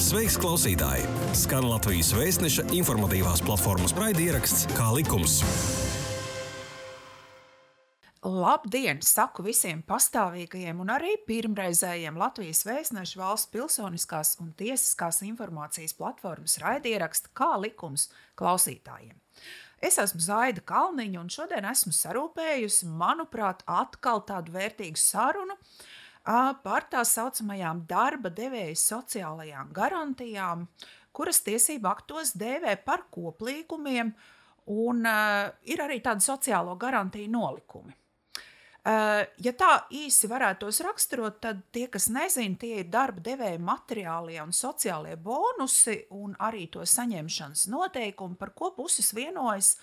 Sveiks, klausītāji! Skan Latvijas vēstneša informatīvās platformas raidieraksts Kā likums. Labdien! Saku visiem pastāvīgajiem un arī pirmreizējiem Latvijas vēstneša valsts pilsoniskās un tiesiskās informācijas platformas raidieraksta Kā likums klausītājiem. Es esmu Zaida Kalniņa, un šodien esmu sarūpējusi, manuprāt, atkal tādu vērtīgu sarunu par tā saucamajām darba devēja sociālajām garantijām, kuras tiesību aktos dēvē par koplīgumiem, un uh, ir arī tādi sociālo garantiju nolikumi. Uh, ja tā īsi varētu raksturot, tad tie, kas nezina, tie ir darba devēja materiālie un sociālie bonusi un arī to saņemšanas noteikumi, par ko puses vienojas.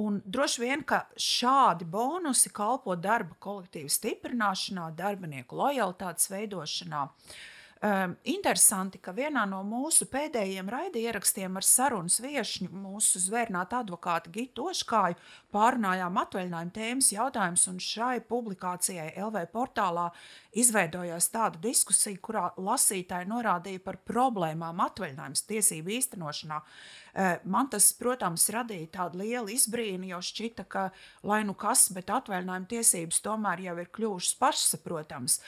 Un droši vien, ka šādi bonusi kalpo darba kolektīvu stiprināšanā, darbinieku lojalitātes veidošanā. Uh, Um, interesanti, ka vienā no mūsu pēdējiem raidierakstiem ar sarunas viesņu, mūsu zvērnāta advokāta Gitu Oškāju, pārunājām atvaļinājuma tēmas jautājumus, un šai publikācijai LV portālā izveidojās tāda diskusija, kurā lasītāji norādīja par problēmām atvaļinājuma tiesību īstenošanā. Uh, man tas, protams, radīja tādu lielu izbrīnu, jo šķita, ka lai nu kas, bet atvaļinājuma tiesības tomēr jau ir kļuvušas pašsaprotamas.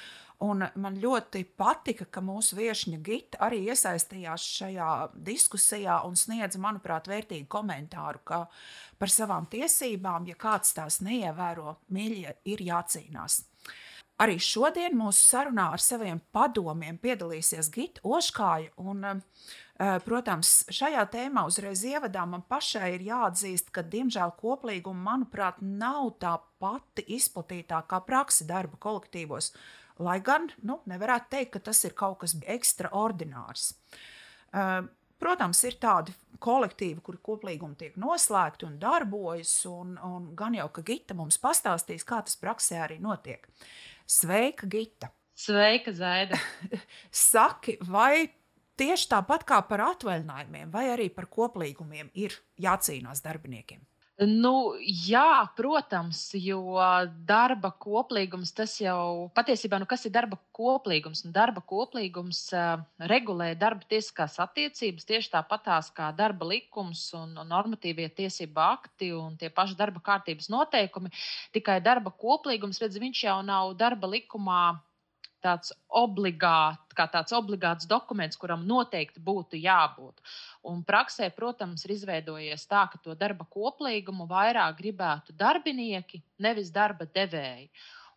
Un man ļoti patika, ka mūsu viesiņa Gita arī iesaistījās šajā diskusijā un sniedza, manuprāt, vērtīgu komentāru par savām tiesībām. Ja kāds tās neievēro, mīļie, ir jācīnās. Arī šodien mūsu sarunā ar saviem padomiem piedalīsies Gita Oškāja. Un, eh, protams, šajā tēmā uzreiz ievadā man pašai ir jāatzīst, ka, diemžēl, koplīguma, manuprāt, nav tā pati izplatītākā praksa darba kolektīvos. Lai gan nu, nevarētu teikt, ka tas ir kaut kas ekstraordinārs. Uh, Protams, ir tādi kolektīvi, kuri koplīgumi tiek noslēgti un darbojas, un, un gan jau, ka Gita mums pastāstīs, kā tas praksē arī notiek. Sveika, Gita! Sveika, Zaida! Saki, vai tieši tāpat kā par atvaļinājumiem, vai arī par koplīgumiem ir jācīnās darbiniekiem? Nu, jā, protams, jo darba koplīgums tas jau patiesībā, nu, kas ir darba koplīgums? Nu, darba koplīgums uh, regulē darba tiesiskās attiecības tieši tāpatās kā darba likums un, un normatīvie tiesība akti un tie paši darba kārtības noteikumi. Tikai darba koplīgums, redz, viņš jau nav darba likumā tāds obligāts, kā tāds obligāts dokuments, kuram noteikti būtu jābūt. Un praksē, protams, ir izveidojies tā, ka to darba koplīgumu vairāk gribētu darbinieki, nevis darba devēji.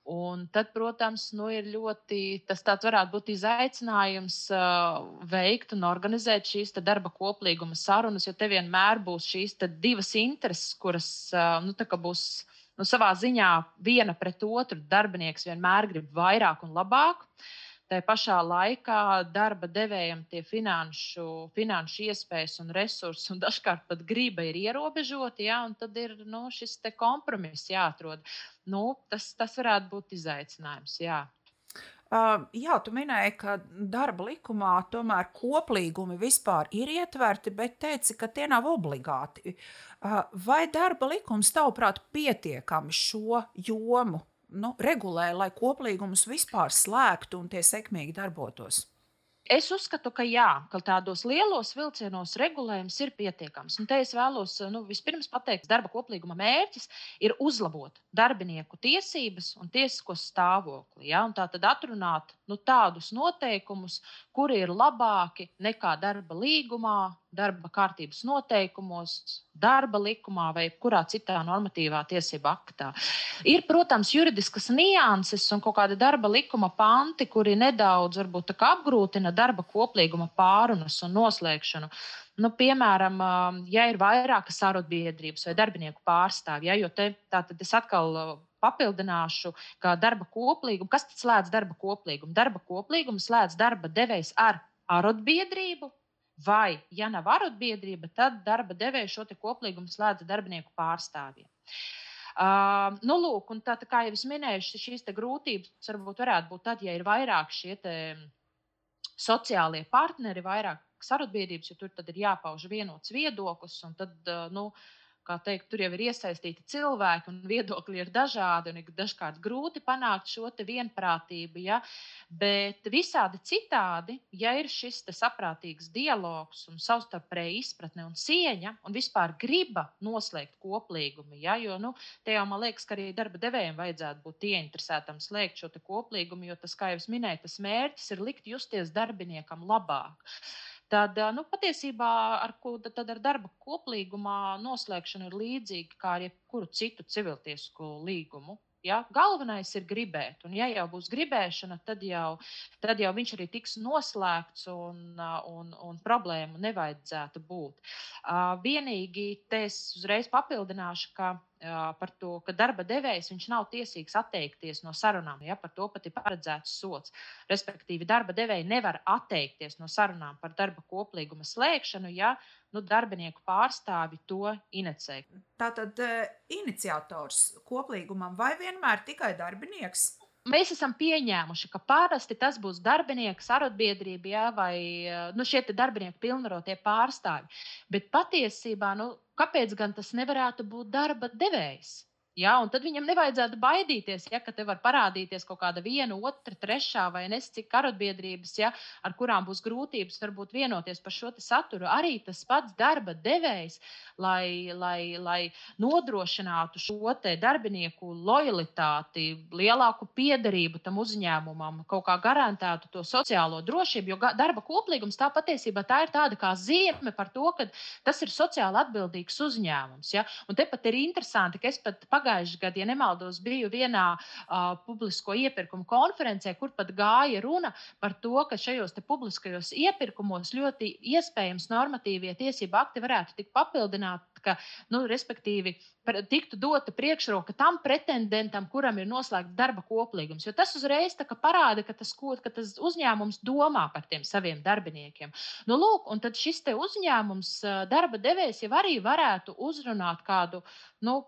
Un tad, protams, nu, ir ļoti tas varētu būt izaicinājums uh, veikt un organizēt šīs darba koplīguma sarunas, jo te vienmēr būs šīs divas intereses, kuras uh, nu, būs nu, savā ziņā viena pret otru darbinieks vienmēr grib vairāk un labāk. Tā pašā laikā darba devējiem tie finanšu, finanšu iespējas un resursi, un dažkārt pat griba ir ierobežoti, ja, un tad ir nu, šis kompromiss jāatrod. Nu, tas, tas varētu būt izaicinājums. Jā. Uh, jā, tu minēji, ka darba likumā tomēr koplīgumi vispār ir ietverti, bet teici, ka tie nav obligāti. Uh, vai darba likums, tavuprāt, pietiekami šo jomu nu, regulē, lai koplīgumus vispār slēgtu un tie sekmīgi darbotos? Es uzskatu, ka jā, ka tādos lielos vilcienos regulējums ir pietiekams. Un te es vēlos nu, vispirms pateikt, ka darba koplīguma mērķis ir uzlabot darbinieku tiesības un tiesisko stāvokli. Ja? Un tā tad atrunāt nu, tādus noteikumus, kuri ir labāki nekā darba līgumā, darba kārtības noteikumos, darba likumā vai kurā citā normatīvā tiesība aktā. Ir, protams, juridiskas nianses un kaut kāda darba likuma panti, kuri nedaudz varbūt, apgrūtina darba koplīguma pārunas un noslēgšanu. Nu, piemēram, ja ir vairākas arotbiedrības vai darbinieku pārstāvji, ja, jo te, es atkal papildināšu, ka darba koplīgumu, kas tad slēdz darba koplīgumu? Darba koplīgumu slēdz darba devējs ar arotbiedrību vai, ja nav arotbiedrība, tad darba devēja šo koplīgumu slēdz darbinieku pārstāvjiem. Uh, nu, lūk, tā, tā kā jau es minēju, šīs grūtības varbūt varētu būt tad, ja ir vairāk šie sociālie partneri, vairāk sarunbiedrības, jo tur ir jāpauž vienots viedoklis. Tad, uh, nu, teikt, tur jau ir iesaistīti cilvēki, un viedokļi ir dažādi, un ir dažkārt grūti panākt šo vienprātību. Ja? Bet visādi citādi, ja ir šis saprātīgs dialogs, un savstarpēja izpratne un cieņa, un vispār griba noslēgt koplīgumu, ja? jo nu, te jau man liekas, ka arī darba devējiem vajadzētu būt ieinteresētam slēgt šo koplīgumu, jo tas, kā jau es minēju, tas mērķis ir likt justies darbiniekam labāk tad nu, patiesībā ar, tad ar darba koplīgumā noslēgšanu ir līdzīgi kā ar jebkuru citu civiltiesku līgumu. Ja? Galvenais ir gribēt, un ja jau būs gribēšana, tad jau, tad jau viņš arī tiks noslēgts, un, un, un problēmu nevajadzētu būt. Vienīgi te es uzreiz papildināšu, ka par to, ka darba devējs nav tiesīgs atteikties no sarunām. Ja, par to pat ir paredzēts sots. Respektīvi, darba devēja nevar atteikties no sarunām par darba koplīguma slēgšanu, ja nu, darbinieku pārstāvi to inicē. Tātad iniciators koplīgumam vai vienmēr tikai darbinieks? Mēs esam pieņēmuši, ka parasti tas būs darbinieks, arotbiedrība ja, vai nu, šie darbinieku pilnvarotie pārstāvji. Bet patiesībā nu, kāpēc gan tas nevarētu būt darba devējs? Ja, un tad viņam nevajadzētu baidīties, ja, te var parādīties kaut kāda viena, otra, trešā vai nes cik arotbiedrības, ja, ar kurām būs grūtības varbūt vienoties par šo saturu. Arī tas pats darba devējs, lai, lai, lai nodrošinātu šo darbinieku lojalitāti, lielāku piederību tam uzņēmumam, kaut kā garantētu to sociālo drošību. Jo darba koplīgums tā patiesībā tā ir tāda kā zīme par to, ka tas ir sociāli atbildīgs uzņēmums. Ja? Un tepat ir interesanti, ka es pat pagājušajā pagājušajā gadā, ja nemaldos, biju vienā uh, publisko iepirkumu konferencē, kur pat gāja runa par to, ka šajos publiskajos iepirkumos ļoti iespējams normatīvie tiesību akti varētu tikt papildināti, ka, nu, respektīvi, tiktu dota priekšroka tam pretendentam, kuram ir noslēgts darba koplīgums. Jo tas uzreiz parāda, ka tas, ka tas uzņēmums domā par tiem saviem darbiniekiem. Nu, lūk, un tad šis uzņēmums, darba devējs, jau arī varētu uzrunāt kādu. Nu,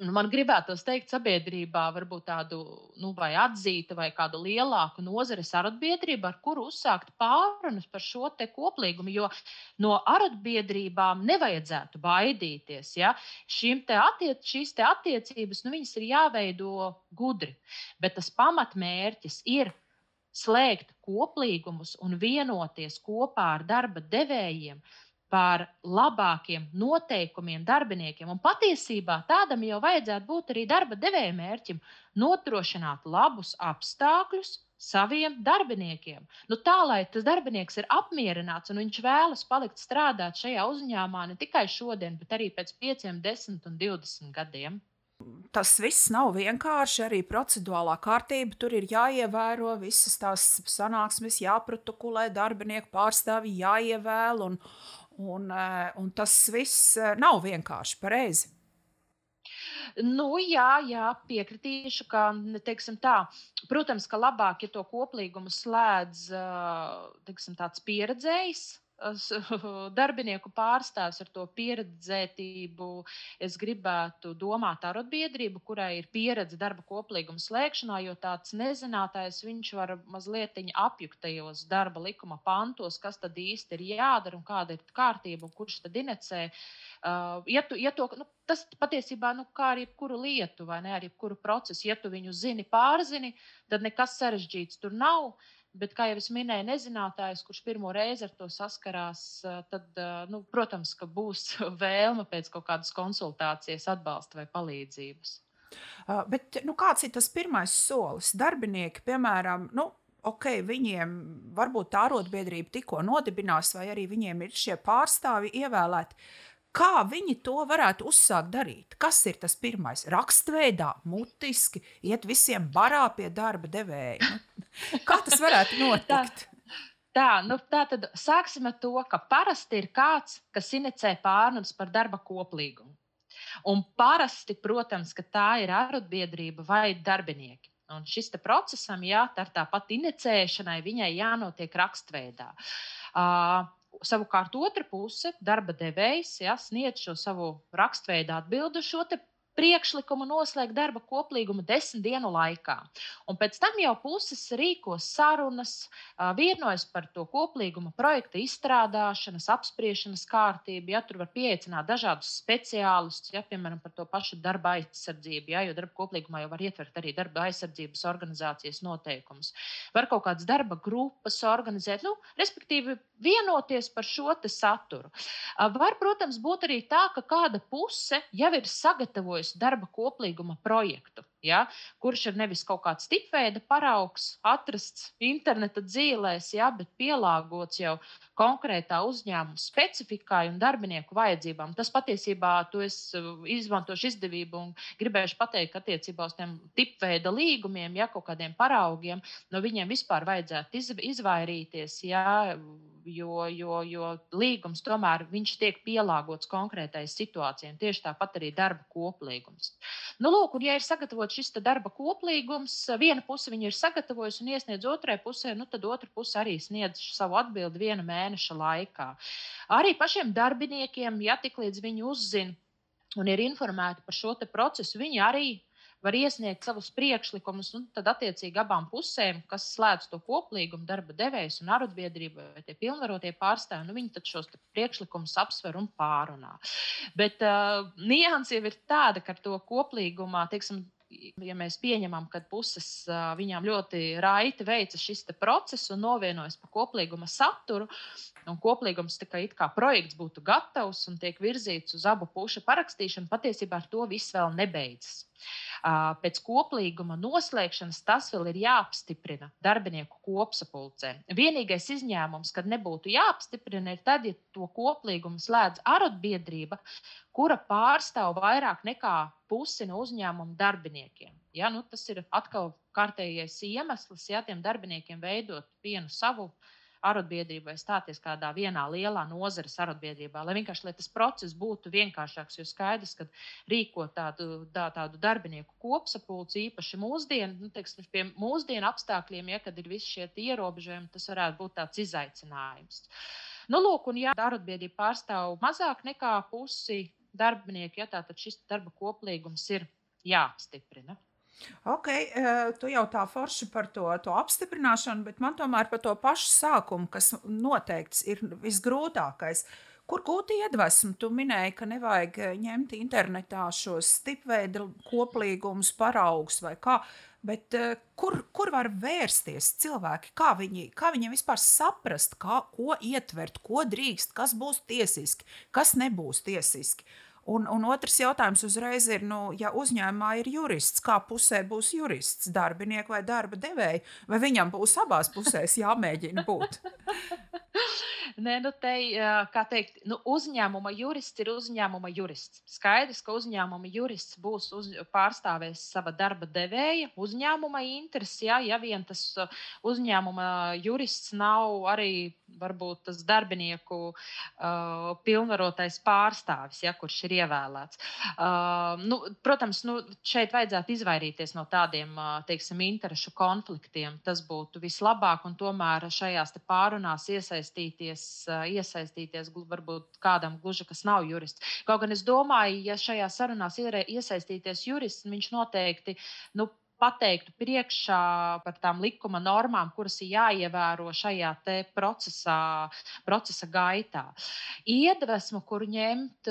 Nu, man gribētos teikt, sabiedrībā varbūt tādu nu, vai atzītu, vai kādu lielāku nozares arotbiedrību, ar kuru uzsākt pārunas par šo koplīgumu. Jo no arotbiedrībām nevajadzētu baidīties. Ja? Te attiec, šīs te attiecības nu, ir jāveido gudri, bet tas pamatmērķis ir slēgt koplīgumus un vienoties kopā ar darba devējiem par labākiem noteikumiem darbiniekiem. Un patiesībā tādam jau vajadzētu būt arī darba devēja mērķim - nodrošināt labus apstākļus saviem darbiniekiem. Nu, tā lai tas darbinieks ir apmierināts un viņš vēlas palikt strādāt šajā uzņēmumā ne tikai šodien, bet arī pēc 5, 10 un 20 gadiem. Tas viss nav vienkārši. Arī procedūrālā kārtība tur ir jāievēro. Visas tās sanāksmes jāprotokolē, darbinieku pārstāvji jāievēl. Un, Un, eh, un tas viss eh, nav vienkārši pareizi. Nu, jā, jā, piekritīšu, ka, teiksim tā, protams, ka labāk, ja to koplīgumu slēdz, eh, teiksim, tāds pieredzējis darbinieku pārstāvs ar to pieredzētību. Es gribētu domāt ar arotbiedrību, kurai ir pieredze darba koplīguma slēgšanā, jo tāds nezinātājs viņš var mazliet apjukt tajos darba likuma pantos, kas tad īsti ir jādara un kāda ir kārtība un kurš tad inecē. Uh, ja tu, ja to, nu, tas patiesībā nu, kā ar jebkuru lietu vai ne, ar jebkuru procesu, ja tu viņu zini, pārzini, tad nekas sarežģīts tur nav. Uh, Bet, kā jau es minēju, nezinātājs, kurš pirmo reizi ar to saskarās, tad, nu, protams, ka būs vēlme pēc kaut kādas konsultācijas, atbalsta vai palīdzības. Uh, bet nu, kāds ir tas pirmais solis? Darbinieki, piemēram, nu, ok, viņiem varbūt tā arotbiedrība tikko nodibinās, vai arī viņiem ir šie pārstāvi ievēlēti. Kā viņi to varētu uzsākt darīt? Kas ir tas pirmais? Rakstveidā, mutiski, iet visiem barā pie darba devēja. Nu, kā tas varētu notikt? Tā, tā, nu, tā tad sāksim ar to, ka parasti ir kāds, kas inicē pārunas par darba koplīgumu. Un parasti, protams, tā ir arotbiedrība vai darbinieki. Un šis procesam, jā, tā ir tāpat inicēšanai, viņai jānotiek rakstveidā. Uh, Savukārt, otra puse, darba devējs, ja, sniedz šo savu rakstveidu atbildi šo priekšlikumu noslēgt darba koplīgumu desmit dienu laikā. Un pēc tam jau puses rīkos sarunas, vienojas par to koplīguma projekta izstrādāšanas, apspriešanas kārtību. Ja, tur var pieaicināt dažādus speciālistus, ja, piemēram, par to pašu darba aizsardzību, ja, jo darba koplīgumā jau var ietvert arī darba aizsardzības organizācijas noteikumus. Var kaut kādas darba grupas organizēt, nu, respektīvi vienoties par šo saturu. Var, protams, būt arī tā, ka kāda puse jau ir sagatavojusi darba koplīguma projektu. Ja, kurš ir nevis kaut kāds tipveida paraugs, atrasts interneta dzīvēs, ja, bet pielāgots jau konkrētā uzņēmuma specifikai un darbinieku vajadzībām. Tas patiesībā to es uh, izmantošu izdevību un gribēšu pateikt, ka attiecībā uz tiem tipveida līgumiem, ja kaut kādiem paraugiem, no viņiem vispār vajadzētu izvairīties. Ja, jo, jo, jo līgums tomēr tiek pielāgots konkrētai situācijai. Tieši tāpat arī darba koplīgums. Nu, lūk, un, ja ir sagatavots šis darba koplīgums, viena puse viņu ir sagatavojusi un iesniedz otrai pusē, nu, tad otra puse arī sniedz savu atbildi viena mēneša laikā. Arī pašiem darbiniekiem, ja tik līdz viņi uzzina un ir informēti par šo procesu, viņi arī var iesniegt savus priekšlikumus, un tad attiecīgi abām pusēm, kas slēdz to koplīgumu, darba devējs un arotbiedrība vai tie pilnvarotie pārstāvji, nu, viņi šos priekšlikumus apsver un pārunā. Bet uh, nianses jau ir tāda, ka ar to koplīgumā, teiksim, ja mēs pieņemam, ka puses viņām ļoti raiti veica šis process un novienojas par koplīguma saturu, un koplīgums tikai it kā projekts būtu gatavs un tiek virzīts uz abu pušu parakstīšanu, patiesībā ar to viss vēl nebeidzas. Pēc koplīguma noslēgšanas tas vēl ir jāapstiprina darbinieku kopsapulcē. Vienīgais izņēmums, kad nebūtu jāapstiprina, ir tad, ja to koplīgumu slēdz arotbiedrība, kura pārstāv vairāk nekā pusi no uzņēmuma darbiniekiem. Ja, nu, tas ir atkal kārtējais iemesls, ja tiem darbiniekiem veidot vienu savu uh, arotbiedrību vai stāties kādā vienā lielā nozares arotbiedrībā, lai vienkārši lai tas process būtu vienkāršāks. Jo skaidrs, ka rīkot tādu, tā, tādu darbinieku kopsapulci, īpaši mūsdienu, nu, teiksim, pie mūsdienu apstākļiem, ja kad ir visi šie ierobežojumi, tas varētu būt tāds izaicinājums. Nu, lūk, un ja arotbiedrība pārstāv mazāk nekā pusi darbinieku, ja tā tad šis darba koplīgums ir jāapstiprina. Ok, eh, tu jau tā forši par to, to apstiprināšanu, bet man tomēr par to pašu sākumu, kas noteikti ir visgrūtākais. Kur gūt iedvesmu? Tu minēji, ka nevajag eh, ņemt internetā šos stipveidu koplīgumus, paraugus vai kā, bet uh, kur, kur var vērsties cilvēki? Kā viņi, kā viņi vispār saprast, kā, ko ietvert, ko drīkst, kas būs tiesiski, kas nebūs tiesiski? Uh, Un, un otrs jautājums uzreiz ir, nu, ja uzņēmumā ir jurists, kā pusē būs jurists, darbinieks vai darba devēja, vai viņam būs abās pusēs jāmēģina būt? Nē, nu te, kā teikt, nu, uzņēmuma jurists ir uzņēmuma jurists. Skaidrs, ka uzņēmuma jurists būs uz, pārstāvēs sava darba devēja, uzņēmuma interesi. Ja, ja vien tas uzņēmuma jurists nav arī varbūt tas darbinieku uh, pilnvarotais pārstāvis, ja, kurš ir ievēlēts. Uh, nu, protams, nu, šeit vajadzētu izvairīties no tādiem uh, teiksim, interešu konfliktiem. Tas būtu vislabāk, un tomēr šajās pārunās iesaistīties, iesaistīties varbūt kādam gluži, kas nav jurists. Kaut gan es domāju, ja šajā sarunās iesaistīties jurists, viņš noteikti nu, pateiktu priekšā par tām likuma normām, kuras ir jāievēro šajā procesā, procesa gaitā. Iedvesmu, kur ņemt,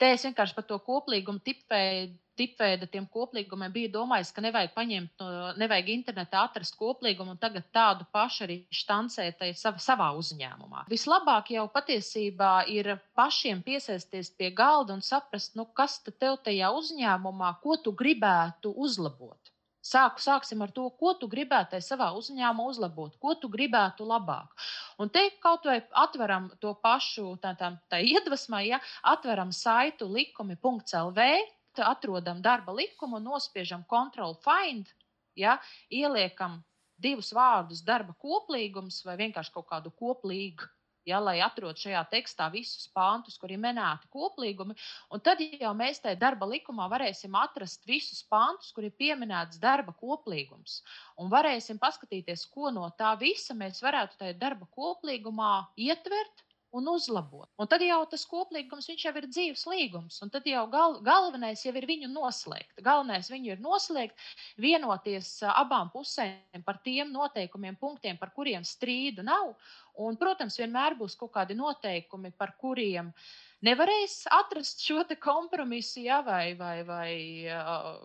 te es vienkārši par to koplīgumu tipēju tipveida tiem koplīgumiem bija domājis, ka nevajag paņemt, nevajag internetā atrast koplīgumu un tagad tādu pašu arī štancēt savā uzņēmumā. Vislabāk jau patiesībā ir pašiem piesaisties pie galda un saprast, nu, kas tev tajā uzņēmumā, ko tu gribētu uzlabot. Sāku, sāksim ar to, ko tu gribētu savā uzņēmumā uzlabot, ko tu gribētu labāk. Un te kaut vai atveram to pašu tā, tā, tā iedvesmā, ja atveram saitu likumi.lv, atrodam darba likumu nospiežam Ctrl Find, ja, ieliekam divus vārdus darba koplīgums vai vienkārši kaut kādu koplīgu ja, lai atrod šajā tekstā visus pāntus, kur ir minēti koplīgumi. Un tad jau mēs tajā darba likumā varēsim atrast visus pāntus, kur ir pieminēts darba koplīgums. Un varēsim paskatīties, ko no tā visa mēs varētu tajā darba koplīgumā ietvert un uzlabot. Un tad jau tas koplīgums jau ir dzīves līgums, un tad jau gal, galvenais jau ir viņu noslēgt. Galvenais viņu ir noslēgt, vienoties abām pusēm par tiem noteikumiem, punktiem, par kuriem strīdu nav. Un, protams, vienmēr būs kaut kādi noteikumi, par kuriem uh, nevarēs atrast šo kompromisu, ja, vai, vai, vai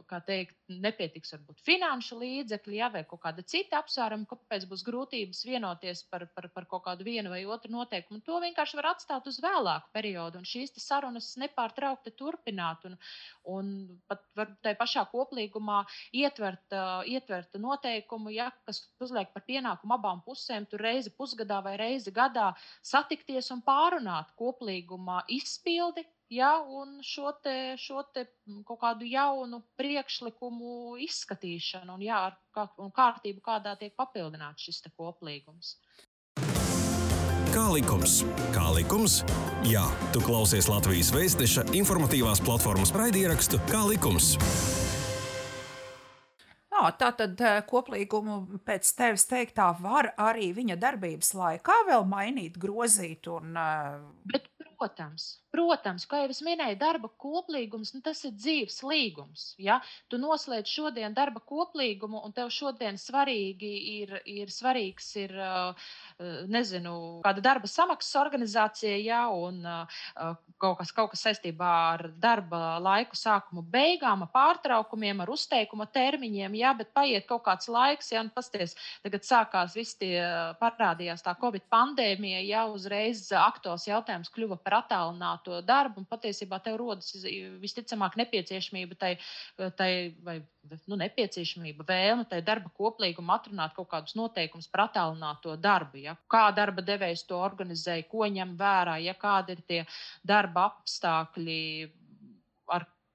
kā teikt, nepietiks varbūt finanšu līdzekļi, ja, vai kaut kāda cita apsvēruma, kāpēc būs grūtības vienoties par, par, par kaut kādu vienu vai otru noteikumu. To vienkārši var atstāt uz vēlāku periodu, un šīs sarunas nepārtraukti turpināt. Un, un pat tajā pašā koplīgumā ietvert, ietvert noteikumu, ja, kas uzliek par pienākumu abām pusēm, tur reizi pusgadā vai reizi gadā satikties un pārunāt koplīgumā izpildi, ja, un šo, te, šo te kaut kādu jaunu priekšlikumu izskatīšanu un, jā, kā, un kārtību, kādā tiek papildināts šis koplīgums. Kā likums? Kā likums? Jā, tu klausies Latvijas Vēstneša informatīvās platformas raidierakstu Kā likums. Jā, tā tad koplīgumu pēc tevis teiktā var arī viņa darbības laikā vēl mainīt, grozīt un. Bet Protams, protams, kā jau es minēju, darba koplīgums nu, tas ir dzīves līgums. Ja? Tu noslēdz šodien darba koplīgumu, un tev šodien svarīgi ir, ir svarīgs ir, nezinu, kāda darba samaksas organizācija, ja? un kaut kas, kaut kas saistībā ar darba laiku sākumu beigām, ar pārtraukumiem, ar uzteikuma termiņiem, ja? bet paiet kaut kāds laiks, ja? un pasties, tagad sākās viss tie parādījās tā Covid pandēmija, ja uzreiz aktuāls jautājums kļuva par attālināto darbu, un patiesībā tev rodas visticamāk nepieciešamība tai, tai vai nu, nepieciešamība, vēlme tai darba koplīguma atrunāt kaut kādus noteikumus par attālināto darbu. Ja? Kā darba devējs to organizēja, ko ņem vērā, ja kādi ir tie darba apstākļi,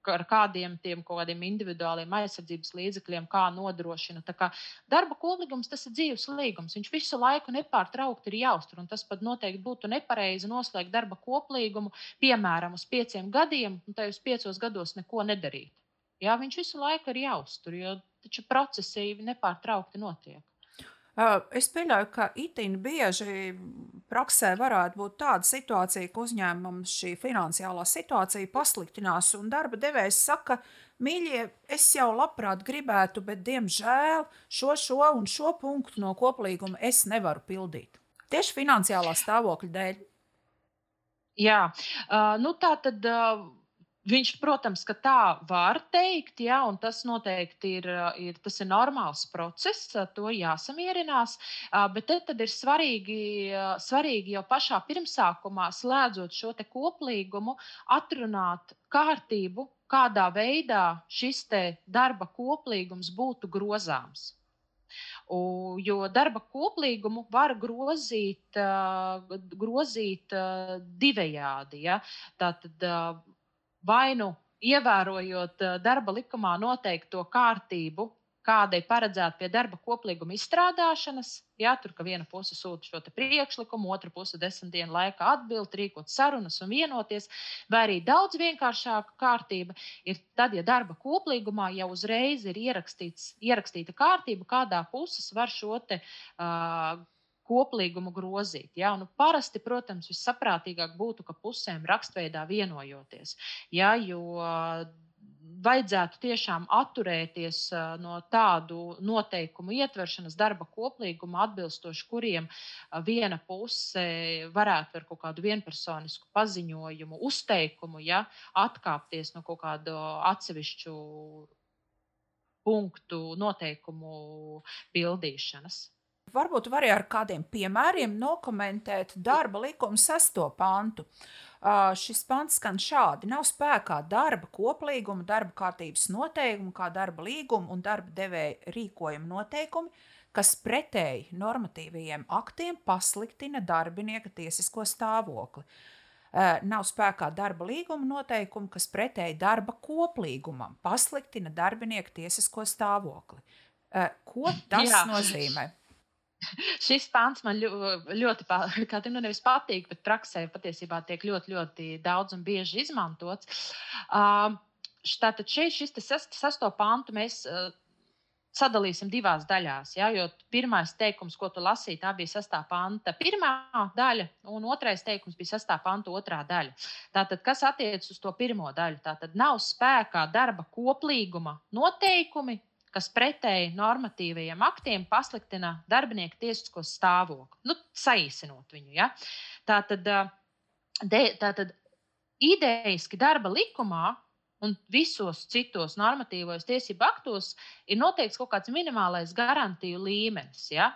ar kādiem tiem kādiem individuāliem aizsardzības līdzekļiem, kā nodrošina. Tā kā darba koplīgums tas ir dzīves līgums. Viņš visu laiku nepārtraukti ir jāuztur. Tas pat noteikti būtu nepareizi noslēgt darba koplīgumu, piemēram, uz pieciem gadiem, un tajos piecos gados neko nedarīt. Jā, viņš visu laiku ir jāuztur, jo taču procesi nepārtraukti notiek. Es pieļauju, ka itin bieži praksē varētu būt tāda situācija, ka uzņēmumam šī finansiālā situācija pasliktinās, un darba devējs saka, mīļie, es jau labprāt gribētu, bet diemžēl šo, šo un šo punktu no koplīguma es nevaru pildīt. Tieši finansiālā stāvokļa dēļ. Jā, uh, nu tā tad. Uh Viņš, protams, ka tā var teikt, ja, un tas noteikti ir, ir, tas ir normāls process, to jāsamierinās. Bet tad ir svarīgi, svarīgi jau pašā pirmsākumā, slēdzot šo koplīgumu, atrunāt kārtību, kādā veidā šis darba koplīgums būtu grozāms. Jo darba koplīgumu var grozīt, grozīt divējādi. Ja? Tātad, vai nu ievērojot eh, darba likumā noteikto kārtību, kāda ir paredzēta pie darba koplīguma izstrādāšanas. Jā, tur ka viena puse sūta šo priekšlikumu, otra puse desmit dienu laikā atbild, rīkot sarunas un vienoties. Vai arī daudz vienkāršāka kārtība ir tad, ja darba koplīgumā jau uzreiz ir ierakstīta kārtība, kādā puses var šo te, uh, koplīgumu grozīt. Ja? Nu, parasti, protams, vissaprātīgāk būtu, ka pusēm rakstveidā vienojoties. Ja? Jo vajadzētu tiešām atturēties no tādu noteikumu ietveršanas darba koplīguma, atbilstoši kuriem viena puse varētu ar kaut kādu vienpersonisku paziņojumu, uzteikumu, ja, atkāpties no kaut kādu atsevišķu punktu noteikumu pildīšanas. Varbūt var ar kādiem piemēriem nokomentēt darba likuma sesto pantu. Uh, šis pants skan šādi: nav spēkā darba koplīguma, darba kārtības noteikumi, kā darba līguma un darba devēja rīkojuma noteikumi, kas pretēji normatīvajiem aktiem pasliktina darbinieka tiesisko stāvokli. Uh, nav spēkā darba līguma noteikumi, kas pretēji darba koplīgumam pasliktina darbinieka tiesisko stāvokli. Uh, ko tas Jā. nozīmē? Šis pāns man ļoti, te nu nevis patīk, bet praksē patiesībā tiek ļoti, ļoti daudz un bieži izmantots. Tātad šeit šis sesto pantu mēs sadalīsim divās daļās. Ja, jo pirmais teikums, ko tu lasīji, tā bija sastāvā panta pirmā daļa, un otrais teikums bija sastāvā panta otrā daļa. Tātad, kas attiecas uz to pirmo daļu, tad nav spēkā darba koplīguma noteikumi, kas pretēji normatīvajiem aktiem pasliktina darbinieku tiesisko stāvokli. Nu, saīsinot viņu. Ja? Tātad, de, tātad idejiski darba likumā un visos citos normatīvos tiesību aktos ir noteikts kaut kāds minimālais garantiju līmenis. Ja?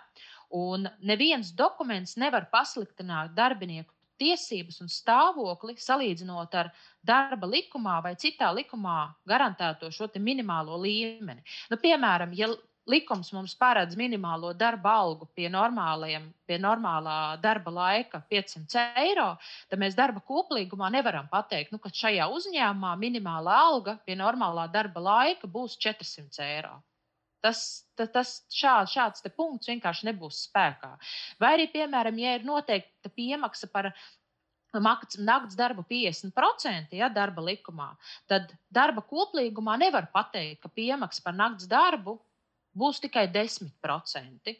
Un neviens dokuments nevar pasliktināt darbinieku tiesības un stāvokli salīdzinot ar darba likumā vai citā likumā garantēto šo minimālo līmeni. Nu, piemēram, ja likums mums paredz minimālo darba algu pie, pie normālā darba laika 500 eiro, tad mēs darba koplīgumā nevaram pateikt, nu, ka šajā uzņēmumā minimālā alga pie normālā darba laika būs 400 eiro. Tas, tas, tas šāds, šāds punkts vienkārši nebūs spēkā. Vai arī, piemēram, ja ir noteikta piemaksa par naktas darbu 50% ja, darba likumā, tad darba koplīgumā nevar pateikt, ka piemaksa par naktas darbu būs tikai 10%.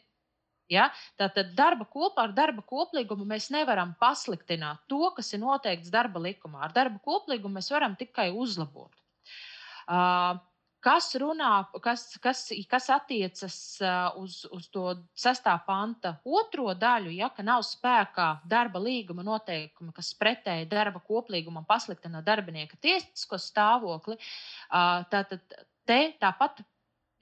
Ja? Tātad darba kopā ar darba koplīgumu mēs nevaram pasliktināt to, kas ir noteikts darba likumā. Ar darba koplīgumu mēs varam tikai uzlabot. Uh, kas runā, kas, kas, kas attiecas uz, uz to sastā panta otro daļu, ja ka nav spēkā darba līguma noteikumi, kas pretēji darba koplīgumam pasliktina darbinieka tiesisko stāvokli, tātad te tāpat,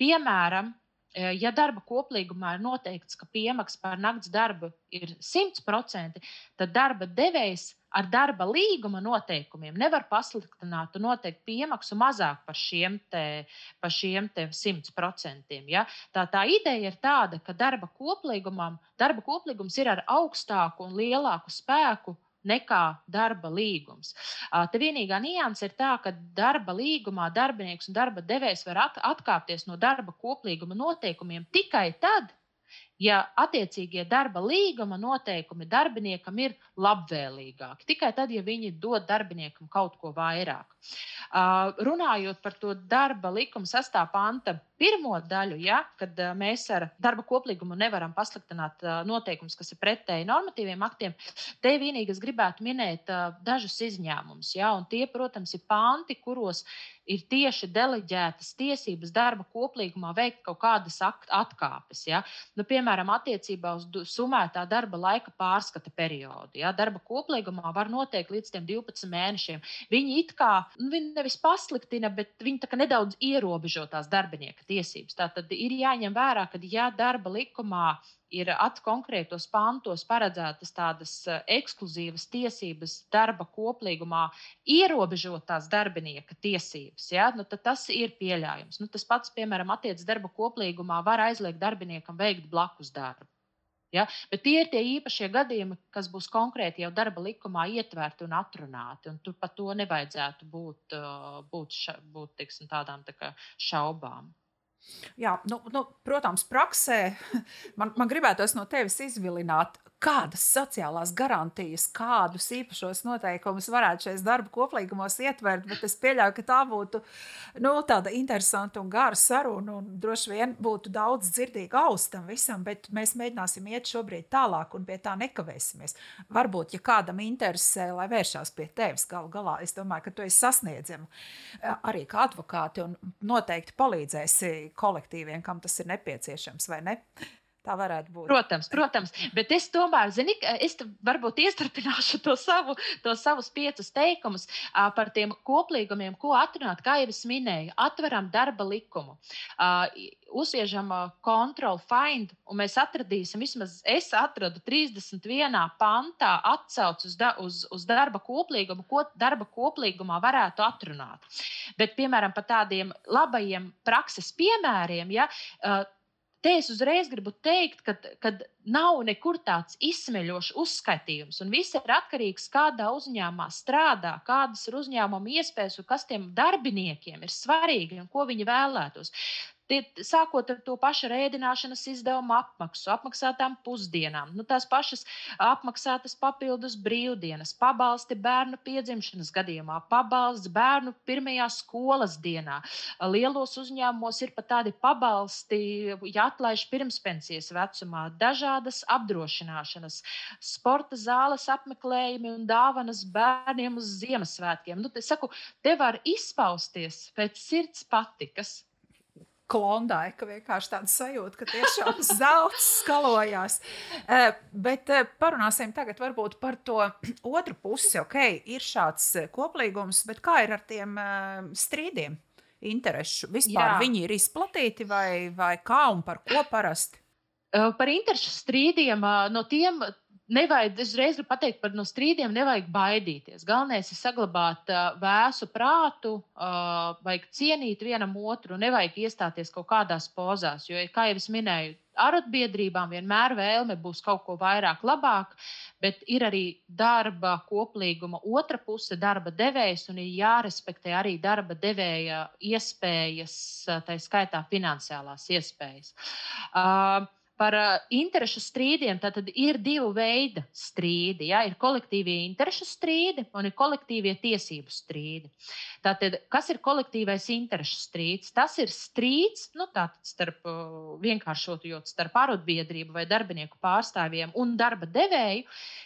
piemēram, ja darba koplīgumā ir noteikts, ka piemaksa par nakts darbu ir 100%, tad darba devējs ar darba līguma noteikumiem nevar pasliktināt un noteikt piemaksu mazāk par šiem, te, par šiem te 100%. Ja? Tā, tā ideja ir tāda, ka darba, darba koplīgums ir ar augstāku un lielāku spēku nekā darba līgums. Te vienīgā nianse ir tā, ka darba līgumā darbinieks un darba devējs var atkāpties no darba koplīguma noteikumiem tikai tad, ja attiecīgie darba līguma noteikumi darbiniekam ir labvēlīgāki. Tikai tad, ja viņi dod darbiniekam kaut ko vairāk. Uh, runājot par to darba likuma sastāvā panta pirmo daļu, ja, kad uh, mēs ar darba koplīgumu nevaram pasliktināt uh, noteikumus, kas ir pretēji normatīviem aktiem, te vienīgi es gribētu minēt dažus izņēmumus. Ja, tie, protams, ir panti, kuros ir tieši deleģētas tiesības darba koplīgumā veikt kaut kādas atkāpes. Ja? Nu, piemēram, attiecībā uz summētā darba laika pārskata periodu. Ja? Darba koplīgumā var noteikt līdz 12 mēnešiem. Viņi it kā nu, viņi nevis pasliktina, bet viņi nedaudz ierobežo tās darbinieka tiesības. Tā tad ir jāņem vērā, ka ja darba likumā ir konkrētos pantos paredzētas tādas eh, ekskluzīvas tiesības darba koplīgumā, ierobežot tās darbinieka tiesības, ja? nu, tad tas ir pieļaujams. Nu, tas pats, piemēram, attiecas darba koplīgumā, var aizliegt darbiniekam veikt blakus darbu. Ja? Bet tie ir tie īpašie gadījumi, kas būs konkrēti jau darba likumā ietverti un atrunāti. Un tur par to nevajadzētu būt, eh, būt, ša, būt tiksim, tādām tā šaubām. Jā, nu, nu, protams, praksē man, man gribētos no tevis izvilināt, kādas sociālās garantijas, kādus īpašos noteikumus varētu šajos darba koplīgumos ietvert, bet es pieļauju, ka tā būtu nu, tāda interesanta un gara saruna, un droši vien būtu daudz dzirdīga austam visam, bet mēs mēģināsim iet šobrīd tālāk un pie tā nekavēsimies. Varbūt, ja kādam interesē, lai vēršās pie tevis galu galā, es domāju, ka tu esi sasniedzama arī kā advokāti un noteikti palīdzēsi kolektīviem, kam tas ir nepieciešams, vai ne? Tā varētu būt. Protams, protams. Bet es tomēr, zini, es varbūt iestarpināšu to savu, to savus piecus teikumus uh, par tiem koplīgumiem, ko atrunāt, kā jau es minēju, atveram darba likumu. Uh, Uzsviežam uh, control find, un mēs atradīsim, vismaz es atradu 31. pantā atsauci uz, da, uz, uz darba koplīgumu, ko darba koplīgumā varētu atrunāt. Bet, piemēram, par tādiem labajiem prakses piemēriem, ja, uh, Te es uzreiz gribu teikt, ka, ka nav nekur tāds izsmeļošs uzskaitījums, un viss ir atkarīgs no tā, kādā uzņēmumā strādā, kādas ir uzņēmuma iespējas un kas tiem darbiniekiem ir svarīgi un ko viņi vēlētos. Tie, sākot ar to pašu rēdināšanas izdevumu apmaksu, apmaksātām pusdienām, nu, tās pašas apmaksātas papildus brīvdienas, pabalsti bērnu piedzimšanas gadījumā, pabalsts bērnu pirmajā skolas dienā. Lielos uzņēmumos ir pat tādi pabalsti, ja atlaiž pirmspensijas vecumā, dažādas apdrošināšanas, sporta zāles apmeklējumi un dāvanas bērniem uz Ziemassvētkiem. Nu, te, saku, te var izpausties pēc sirds patikas klondai, ka vienkārši tāda sajūta, ka tiešām zelta skalojās. Uh, bet uh, parunāsim tagad varbūt par to otru pusi. Ok, ir šāds eh, koplīgums, bet kā ir ar tiem strīdiem? Interešu vispār Jā. viņi ir izplatīti vai, vai kā un par ko parasti? Par interešu strīdiem no tiem nevajag, es reiz gribu pateikt par no strīdiem, nevajag baidīties. Galvenais ir saglabāt uh, vēsu prātu, uh, vajag cienīt vienam otru, nevajag iestāties kaut kādās pozās. Jo, kā jau es minēju, arotbiedrībām vienmēr vēlme būs kaut ko vairāk, labāk, bet ir arī darba koplīguma otra puse, darba devējs, un ir jārespektē arī darba devēja iespējas, tā skaitā finansiālās iespējas. Uh, Par uh, interešu strīdiem tad ir divi veidi strīdi. Ja? Ir kolektīvie interešu strīdi un ir kolektīvie tiesību strīdi. Tātad, kas ir kolektīvais interešu strīds? Tas ir strīds nu, starp, uh, vienkāršojot starp arotbiedrību vai darbinieku pārstāvjiem un darba devēju,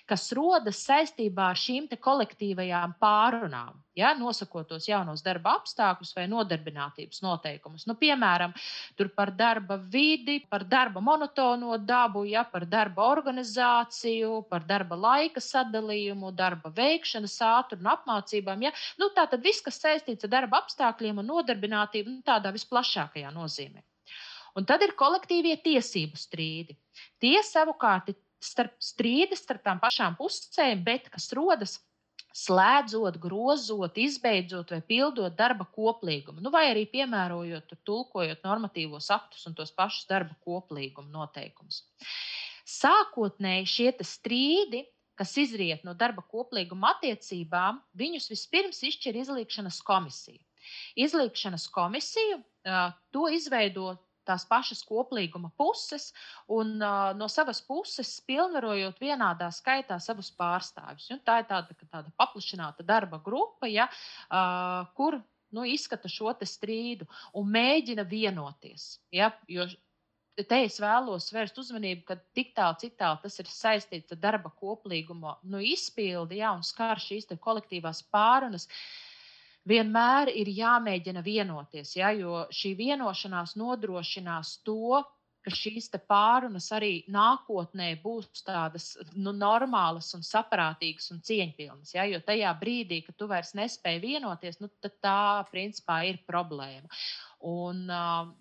kas rodas saistībā ar šīm kolektīvajām pārunām ja, nosakot tos jaunos darba apstākļus vai nodarbinātības noteikumus. Nu, piemēram, par darba vidi, par darba monotono dabu, ja, par darba organizāciju, par darba laika sadalījumu, darba veikšanas ātrumu un apmācībām. Ja. Nu, tā tad viss, kas saistīts ar darba apstākļiem un nodarbinātību, nu, tādā visplašākajā nozīmē. Un tad ir kolektīvie tiesību strīdi. Tie savukārt ir starp strīdus starp tām pašām pusēm, bet kas rodas slēdzot, grozot, izbeidzot vai pildot darba koplīgumu, nu, vai arī piemērojot, tulkojot normatīvos aktus un tos pašus darba koplīguma noteikumus. Sākotnēji šie strīdi, kas izriet no darba koplīguma attiecībām, viņus vispirms izšķir izlīkšanas komisija. Izlīkšanas komisiju to izveido tās pašas koplīguma puses un uh, no savas puses pilnvarojot vienādā skaitā savus pārstāvjus. Un tā ir tāda, tāda paplašināta darba grupa, ja, uh, kur nu, izskata šo strīdu un mēģina vienoties. Ja, jo te es vēlos vērst uzmanību, ka tik tālu, cik tālu tas ir saistīts ar darba koplīguma nu, izpildi ja, un skar šīs kolektīvās pārunas. Uh, vienmēr ir jāmēģina vienoties, ja, jo šī vienošanās nodrošinās to, ka šīs pārunas arī nākotnē būs tādas nu, normālas, un saprātīgas un cieņpilnas. Ja? Jo tajā brīdī, kad tu vairs nespēji vienoties, nu, tā principā ir problēma. Un,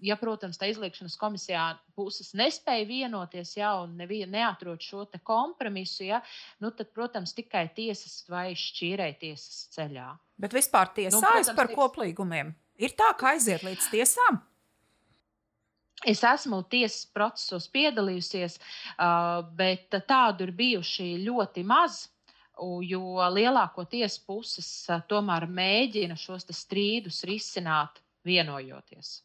ja, protams, tā izliekšanas komisijā puses nespēja vienoties, ja, un neviena neatrod šo kompromisu, ja, nu, tad, protams, tikai tiesas vai šķīrēja tiesas ceļā. Bet vispār tiesājas nu, protams, par koplīgumiem. Ir tā, ka aiziet līdz tiesām. Es esmu tiesas procesos piedalījusies, bet tādu ir bijuši ļoti maz. Jo lielākoties puses tomēr mēģina šos strīdus risināt vienojoties.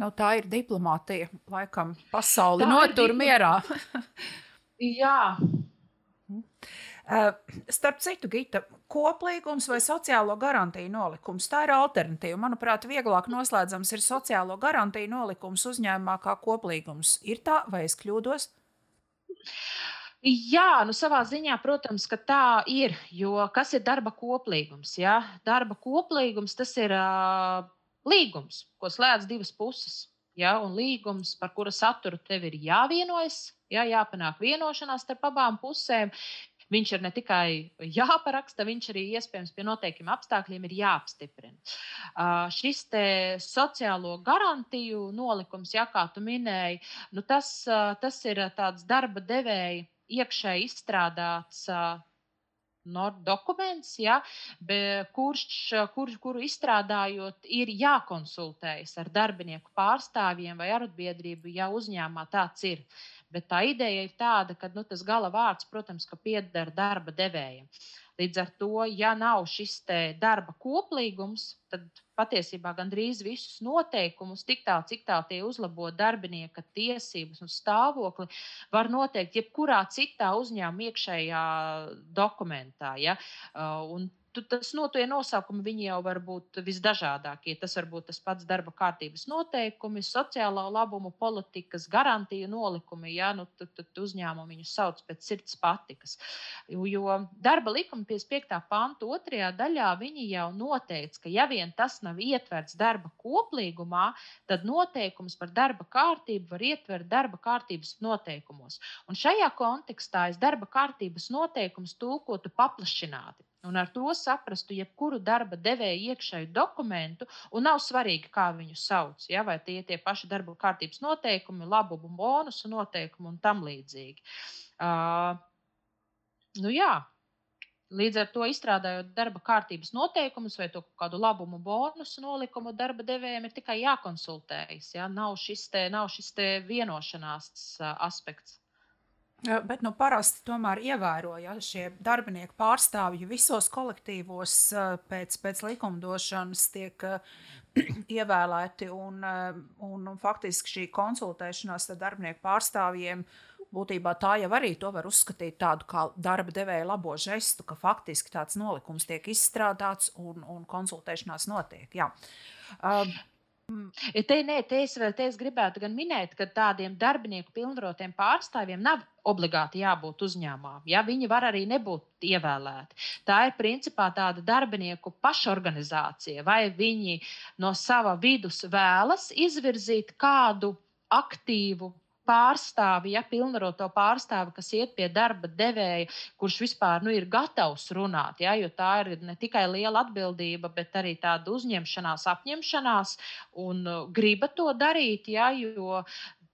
Nu, tā ir diplomātija. Laikam pasauli notur mierā. Jā. Uh, starp citu, Gita, koplīgums vai sociālo garantiju nolikums - tā ir alternatīva. Manuprāt, vieglāk noslēdzams ir sociālo garantiju nolikums uzņēmumā kā koplīgums. Ir tā, vai es kļūdos? Jā, nu savā ziņā, protams, ka tā ir. Jo kas ir darba koplīgums? Ja? Darba koplīgums tas ir uh, līgums, ko slēdz divas puses. Ja, un līgums, par kura saturu tev ir jāvienojas, ja, jāpanāk vienošanās starp abām pusēm. Viņš ir ne tikai jāparaksta, viņš arī iespējams pie noteikiem apstākļiem ir jāapstiprina. Uh, šis sociālo garantiju nolikums, ja kā tu minēji, nu tas, uh, tas ir tāds darba devēja iekšēji izstrādāts uh, dokuments, ja, kurš, kur, kuru izstrādājot, ir jākonsultējas ar darbinieku pārstāvjiem vai arotbiedrību, ja uzņēmumā tāds ir. Bet tā ideja ir tāda, ka nu, tas gala vārds, protams, pieder darba devējiem. Līdz ar to, ja nav šis darba koplīgums, tad patiesībā gandrīz visus noteikumus, tik tālu, cik tālu tie uzlabo darbinieka tiesības un stāvokli, var noteikt jebkurā citā uzņēmuma iekšējā dokumentā. Ja? Un tas no tie nosaukumi viņi jau var būt visdažādākie. Tas var būt tas pats darba kārtības noteikumi, sociālā labuma politikas, garantija nolikumi. Ja? Nu, tad, tad uzņēmumi viņus sauc pēc sirds patikas. Jo, jo darba likuma 55. panta otrajā daļā viņi jau noteica, ka ja vien tas nav ietverts darba koplīgumā, tad noteikums par darba kārtību var ietvert darba kārtības noteikumos. Un šajā kontekstā es darba kārtības noteikumus tulkotu paplašināti. Un ar to saprastu jebkuru darba devēja iekšēju dokumentu, un nav svarīgi, kā viņu sauc. Ja? Vai tie ir tie paši darba kārtības noteikumi, labumu bonusu noteikumi un tam līdzīgi. Uh, nu, jā. Līdz ar to izstrādājot darba kārtības noteikumus vai kādu labumu bonusu nolikumu, darba devējiem ir tikai jākonsultējas. Ja? Nav šis, te, nav šis te vienošanās aspekts. Bet nu, parasti tomēr ievēroja ja, šie darbinieku pārstāvji visos kolektīvos pēc, pēc likumdošanas tiek ievēlēti. Un, un, un faktiski šī konsultēšanās ar darbinieku pārstāvjiem būtībā tā jau arī to var uzskatīt tādu kā darba devēja labo žestu, ka faktiski tāds nolikums tiek izstrādāts un, un konsultēšanās notiek. Jā. Uh. Te, nē, te, es, te es gribētu gan minēt, ka tādiem darbinieku pilnvarotiem pārstāvjiem nav obligāti jābūt uzņēmumā. Ja? Viņi var arī nebūt ievēlēti. Tā ir principā tāda darbinieku pašorganizācija, vai viņi no sava vidus vēlas izvirzīt kādu aktīvu pārstāvi, ja pilnvaroto pārstāvi, kas iet pie darba devēja, kurš vispār nu, ir gatavs runāt. Ja, jo tā ir ne tikai liela atbildība, bet arī tāda uzņemšanās, apņemšanās un uh, griba to darīt. Ja, jo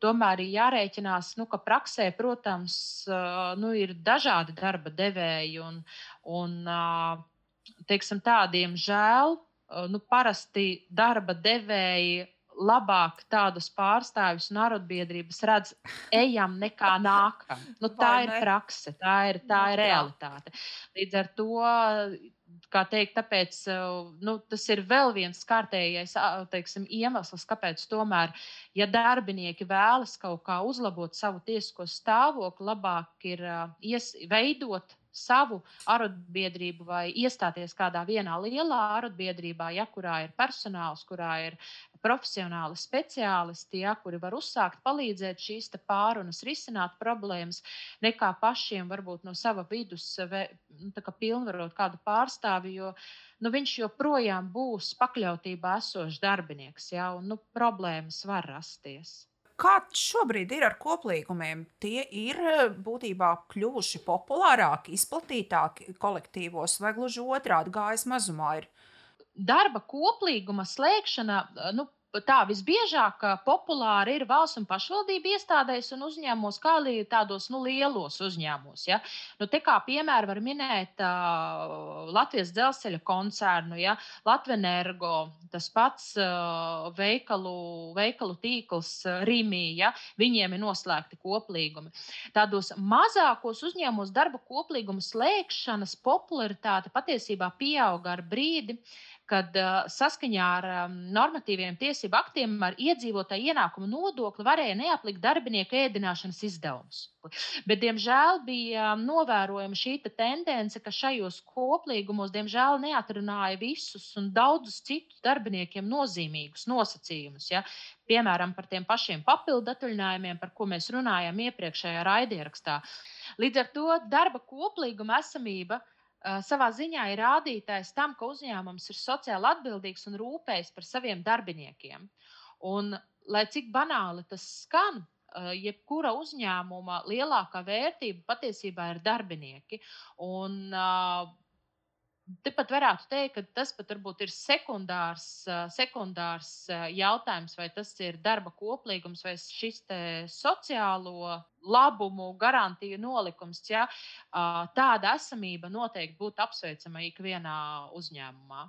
tomēr ir jārēķinās, nu, ka praksē, protams, uh, nu, ir dažādi darba devēji un, un uh, teiksim, tādiem žēl. Nu, parasti darba devēji labāk tādus pārstāvjus un arotbiedrības redz ejam nekā nākam. Nu, tā ir prakse, tā ir, tā ir realitāte. Līdz ar to, kā teikt, tāpēc, nu, tas ir vēl viens kārtējais teiksim, iemesls, kāpēc tomēr, ja darbinieki vēlas kaut kā uzlabot savu tiesisko stāvokli, labāk ir ies, veidot savu arotbiedrību vai iestāties kādā vienā lielā arotbiedrībā, ja kurā ir personāls, kurā ir profesionāli speciālisti, ja, kuri var uzsākt, palīdzēt šīs pārunas, risināt problēmas, nekā pašiem varbūt no sava vidus nu, pilnvarot kādu pārstāvi. Jo, nu, viņš joprojām būs pakļautībā esošs darbinieks, ja, un nu, problēmas var rasties. Kā šobrīd ir ar koplīgumiem? Tie ir eh, būtībā kļuvuši populārāki, izplatītāki kolektīvos, vai gluži otrādi gājas mazumā? Ir? Darba koplīguma slēgšana, nu, tā visbiežāk populāri ir valsts un pašvaldību iestādēs un uzņēmumos, kā arī tādos nu, lielos uzņēmumos. Ja? Nu, te kā piemēru var minēt uh, Latvijas dzelzceļa koncernu, ja? Latvenergo, tas pats uh, veikalu, veikalu tīkls uh, Rīmī, ja? viņiem ir noslēgti koplīgumi. Tādos mazākos uzņēmumos darba koplīgumu slēgšanas popularitāte patiesībā pieauga ar brīdi, uh, kad saskaņā ar normatīviem tiesību aktiem ar iedzīvotāju ienākumu nodokli varēja neaplikt darbinieku ēdināšanas izdevumus. Bet, diemžēl, bija novērojama šī tendence, ka šajos koplīgumos, diemžēl, neatrunāja visus un daudzus citus darbiniekiem nozīmīgus nosacījumus. Ja? Piemēram, par tiem pašiem papildu atvaļinājumiem, par ko mēs runājām iepriekšējā raidierakstā. Līdz ar to darba koplīguma esamība savā ziņā ir rādītājs tam, ka uzņēmums ir sociāli atbildīgs un rūpējas par saviem darbiniekiem. Un, lai cik banāli tas skan, jebkura uzņēmuma lielākā vērtība patiesībā ir darbinieki. Un, Tepat varētu teikt, ka tas pat varbūt ir sekundārs, sekundārs jautājums, vai tas ir darba koplīgums vai šis sociālo labumu garantiju nolikums. Ja? Tāda esamība noteikti būtu apsveicama ikvienā uzņēmumā.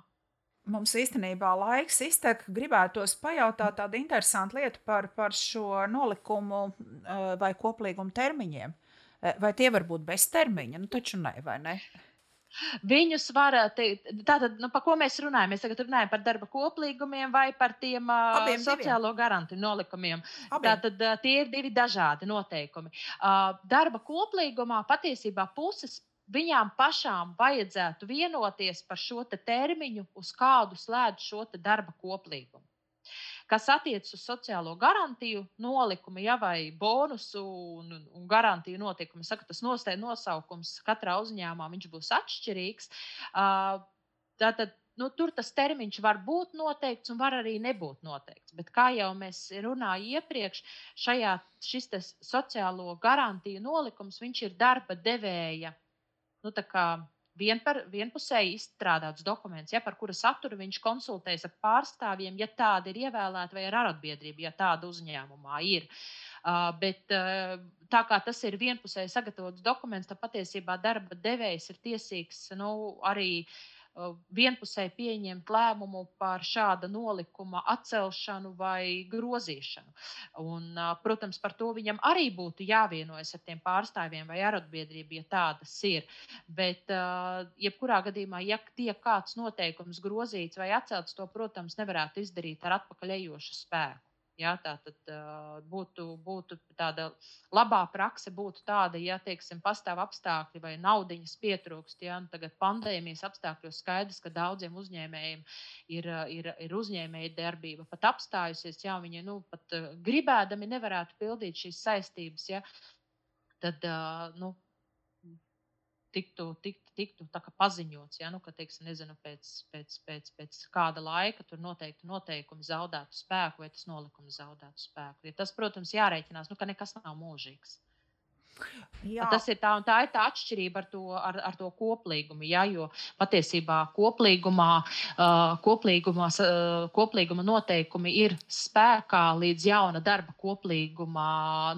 Mums īstenībā laiks iztek. Gribētos pajautāt tādu interesantu lietu par, par šo nolikumu vai koplīgumu termiņiem. Vai tie var būt bez termiņa? Nu, taču ne, vai ne? Viņus var teikt, tātad, nu, par ko mēs runājam? Mēs tagad runājam par darba koplīgumiem vai par tiem Abiem sociālo diviem. garantiju nolikumiem. Abiem. Tātad tie ir divi dažādi noteikumi. Darba koplīgumā patiesībā puses viņām pašām vajadzētu vienoties par šo te termiņu, uz kādu slēdz šo darba koplīgumu. Kas attiecas uz sociālo garantiju nolikumu, ja vai bonusu un, un garantiju notikumu, saka, tas nosaukums katrā uzņēmumā būs atšķirīgs. Tātad nu, tur tas termiņš var būt noteikts un var arī nebūt noteikts. Bet, kā jau mēs runājām iepriekš, šajā, šis sociālo garantiju nolikums ir darba devēja nu, vienpar, vienpusēji izstrādāts dokuments, ja, par kura saturu viņš konsultējas ar pārstāvjiem, ja tāda ir ievēlēta, vai ar arotbiedrību, ja tāda uzņēmumā ir. Uh, bet uh, tā kā tas ir vienpusēji sagatavots dokuments, tad patiesībā darba devējs ir tiesīgs nu, arī uh, vienpusēji pieņemt lēmumu par šāda nolikuma atcelšanu vai grozīšanu. Un, protams, par to viņam arī būtu jāvienojas ar tiem pārstāvjiem vai arotbiedrību, ja tādas ir. Bet, jebkurā gadījumā, ja tiek kāds noteikums grozīts vai atcelts, to, protams, nevarētu izdarīt ar atpakaļejošu spēku. Ja, tā tad uh, būtu, būtu tāda labā prakse, būtu tāda, ja teiksim, pastāv apstākļi vai naudiņas pietrūkst. Ja, nu, tagad pandēmijas apstākļos skaidrs, ka daudziem uzņēmējiem ir, ir, ir uzņēmēja darbība pat apstājusies, ja viņi nu, pat uh, gribēdami nevarētu pildīt šīs saistības. Ja, tad uh, nu, tiktu, tiktu, tiktu paziņots, ja, nu, ka teiksim, nezinu, pēc, pēc, pēc, pēc kāda laika tur noteikti noteikumi zaudētu spēku vai tas nolikums zaudētu spēku. Ja tas, protams, jārēķinās, nu, ka nekas nav mūžīgs. Jā. Tas ir tā, tā ir tā atšķirība ar to, ar, ar to koplīgumu. Ja, jo patiesībā koplīgumā, uh, koplīgumā, uh, koplīguma noteikumi ir spēkā līdz jauna darba koplīguma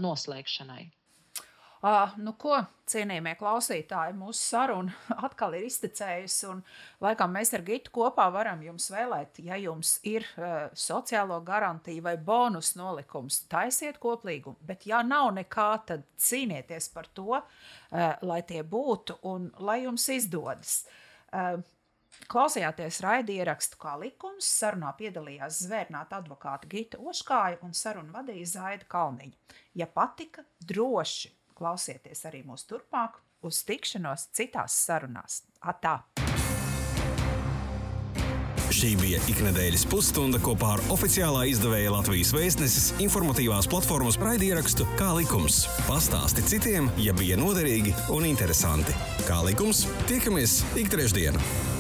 noslēgšanai. Uh, nu, ko, cienījamie klausītāji, mūsu saruna atkal ir iztecējusi. Un, laikam, mēs ar Gitu kopā varam jums vēlēt, ja jums ir uh, sociālo garantiju vai bonus nolikums, taisiet koplīgumu. Bet, ja nav nekā, tad cīnieties par to, uh, lai tie būtu un lai jums izdodas. Uh, Klausījāties raidierakstu kā likums. Sarunā piedalījās zvērnāta advokāta Gita Oškāja un sarunu vadīja Zaida Kalniņa. Ja patika, droši Klausieties arī mūsu turpmāk, uz tikšanos citās sarunās. Atā! Šī bija iknedēļas pusstunda kopā ar oficiālā izdevēja Latvijas vēstneses informatīvās platformas raidierakstu Kā likums. Pastāsti citiem, ja bija noderīgi un interesanti. Kā likums, tiekamies ik trešdienu!